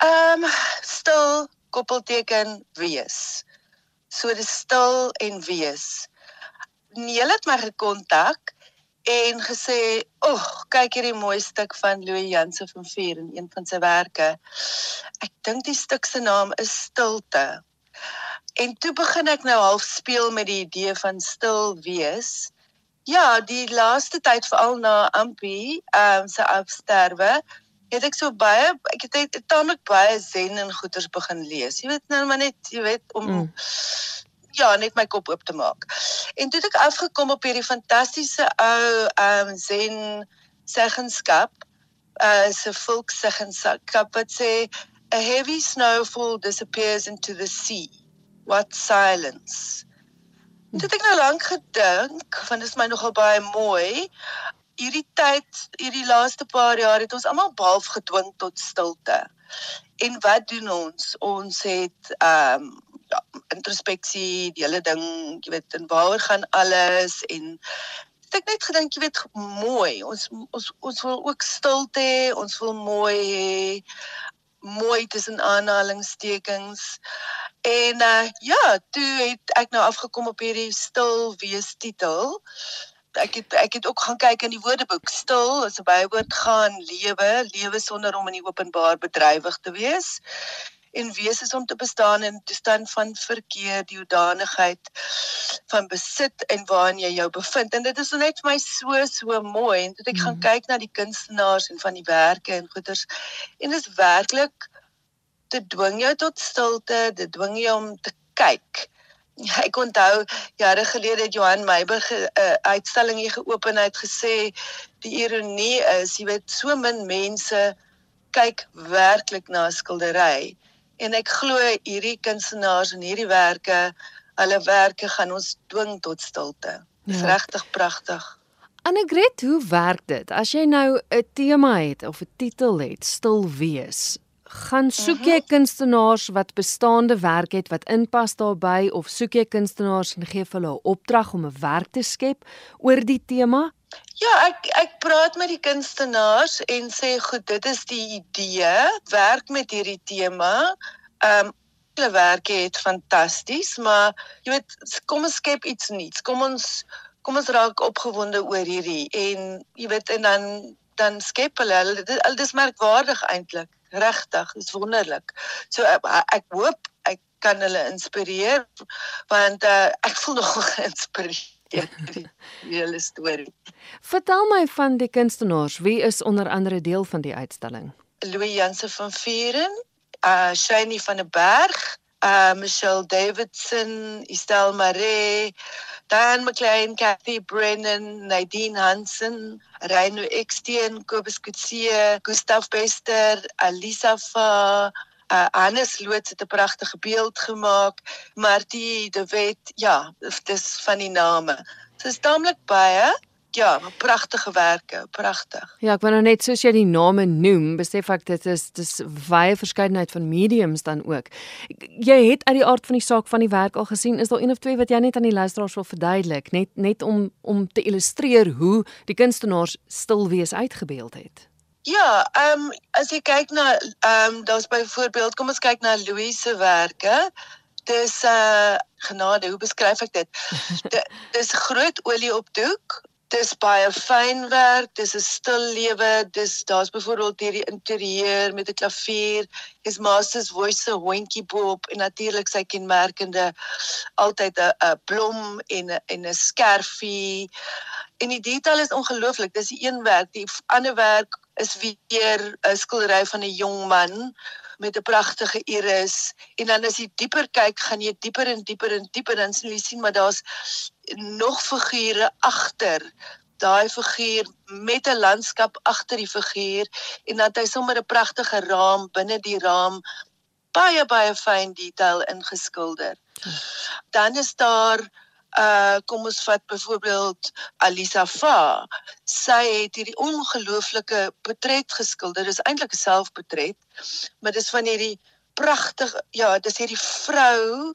Ehm um, stil koppelteken wees. So dis stil en wees. Neil het my gekontak en gesê, "Ag, oh, kyk hierdie mooi stuk van Louis Jansen van Vier in een van sy werke. Ek dink die stuk se naam is Stilte." En toe begin ek nou half speel met die idee van stil wees. Ja, die laaste tyd veral na Ampie, ehm um, se afsterwe, het ek so baie ek het, het, het tamelik baie zen en goeters begin lees. Jy weet nou maar net, jy weet om mm ja, net my kop oop te maak. En toe het ek afgekom op hierdie fantastiese ou ehm um, Zen seggenskap, uh se volkseggenskap wat sê a heavy snowfall disappears into the sea. What silence. Dit het ek nou lank gedink, want dit is my nogal baie mooi. Hierdie tyd, hierdie laaste paar jaar het ons almal behalf gedwing tot stilte. En wat doen ons? Ons het ehm um, ja, introspeksie, die hele ding, jy weet, en waaroor gaan alles en ek net gedink jy weet mooi. Ons ons ons wil ook stilte hê, ons wil mooi hê. Mooi tussen aanhalingstekens. En uh ja, toe het ek nou afgekom op hierdie stil wees titel. Ek het ek het ook gaan kyk in die woordeboek. Stil is 'n bywoord gaan lewe, lewe sonder om in die openbaar bedrywig te wees en wees is om te bestaan in toestand van verkeer, die hoedanigheid van besit en waarin jy jou bevind. En dit is net vir my so so mooi en toe ek mm. gaan mhm. kyk na die kunstenaars en van die werke en goeders en dit is werklik te dwing jou tot stilte, dit dwing jou om te kyk. Ja, ek onthou jare gelede het Johan Meiburg 'n uh, eh, uitstalling hier geopen en hy het gesê die ironie is, jy weet, so min mense kyk werklik na 'n skildery en ek glo hierdie kunstenaars en hierdie werke, hulle werke gaan ons dwing tot stilte. Dis ja. regtig pragtig. Annegret, hoe werk dit? As jy nou 'n tema het of 'n titel het, stil wees, gaan soek jy mhm. kunstenaars wat bestaande werk het wat inpas daarbey of soek jy kunstenaars en gee hulle 'n opdrag om 'n werk te skep oor die tema? Ja, ek ek praat met die kunstenaars en sê goed, dit is die idee, werk met hierdie tema. Ehm um, hulle werk het fantasties, maar jy weet, kom ons skep iets nuuts. Kom ons kom ons raak opgewonde oor hierdie en jy weet en dan dan skep hulle dit, dit is merkwaardig eintlik. Regtig, is wonderlik. So ek, ek hoop ek kan hulle inspireer want uh, ek voel nog geïnspireerd die hele storie. Vertel my van die kunstenaars. Wie is onder andere deel van die uitstalling? Louis Jansen van Vieren, uh Shani van der Berg, uh Michelle Davidson, Estelle Maree, Dan McLean, Kathy Brennan, Nadine Hansen, Reino Eksteen, Kobus Kutsie, Gustav Bester, Alisa Fa uh, Hannes Loots het 'n pragtige beeld gemaak. Martie de Wet, ja, dis van die name. So is taamlik baie Ja, pragtige werke, pragtig. Ja, ek wou nou net soos jy die name noem, besef ek dit is dis baie verskeidenheid van mediums dan ook. Jy het uit die aard van die saak van die werk al gesien, is daar een of twee wat jy net aan die luisteraars wil verduidelik, net net om om te illustreer hoe die kunstenaars stil wees uitgebeeld het. Ja, ehm um, as jy kyk na ehm um, daar's byvoorbeeld, kom ons kyk na Louise se werke. Dis 'n uh, genade, hoe beskryf ek dit? dis groot olie op doek. Dis baie fyn werk, dis 'n stil lewe. Dis daar's byvoorbeeld hierdie interieur met 'n klavier. Dis Masters Voice se hondjie Bob en natuurlik sy kenmerkende altyd 'n 'n blom en 'n en 'n skerfie. En die detail is ongelooflik. Dis die een werk, die ander werk is weer 'n skildery van 'n jong man met 'n pragtige iris en dan as jy dieper kyk, gaan jy dieper en dieper en dieper dan sien jy sien maar daar's nog figure agter daai figuur met 'n landskap agter die figuur en dan hy sommer 'n pragtige raam binne die raam baie baie fyn detail ingeskilder. Dan is daar uh kom ons vat byvoorbeeld Alisa Fa. Sy het hierdie ongelooflike portret geskilder. Dit is eintlik 'n selfportret, maar dis van hierdie pragtige ja, dis hierdie vrou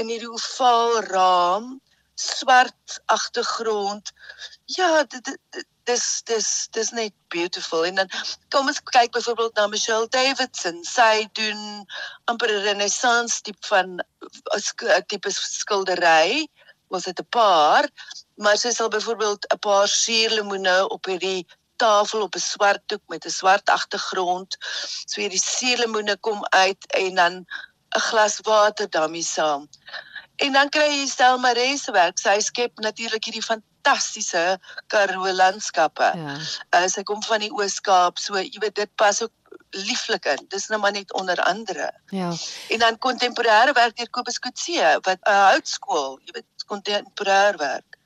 in hierdie ovaal raam, swart agtergrond, Ja, dit dis dis dis net beautiful en dan kom ons kyk byvoorbeeld na Michelle Davidson. Sy doen amper 'n renaissance tipe van 'n tipe skildery. Was dit 'n paar, maar sy sal byvoorbeeld 'n paar suurlemoene op hierdie tafel op 'n swart doek met 'n swart agtergrond. So hierdie suurlemoene kom uit en dan 'n glas water daarmee saam. En dan kry jy stel Maree se werk. Sy skep natuurlik hierdie fantastiese Karoo landskappe. Ja. Uh, sy kom van die Oos-Kaap, so jy weet dit pas ook lieflik in. Dis nou maar net onder andere. Ja. En dan kontemporêre werk deur Kobus Kutse wat 'n uh, houtskool, jy weet kontemporêre werk.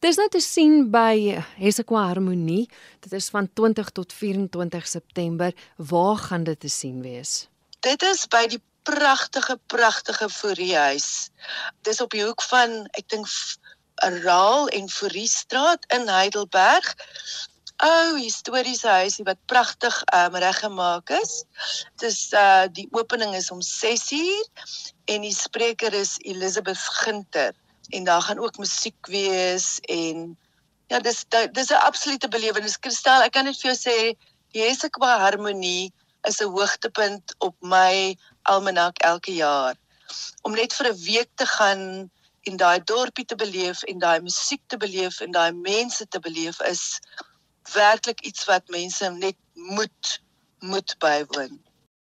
Dis nou te sien by Hesekwa Harmonie. Dit is van 20 tot 24 September. Waar gaan dit te sien wees? Dit is by die pragtige pragtige Foriehuis. Dis op die hoek van ek dink Raal en Foriestraat in Heidelberg. O, oh, historiese huisie wat pragtig um, reggemaak is. Dis uh die opening is om 6uur en die spreker is Elizabeth Ginter en daar gaan ook musiek wees en ja, dis dis 'n absolute belewenis. Kristel, ek kan net vir jou sê, die Hesekwa Harmonie is 'n hoogtepunt op my almanak elke jaar. Om net vir 'n week te gaan en daai dorpie te beleef en daai musiek te beleef en daai mense te beleef is werklik iets wat mense net moet moet bywoon.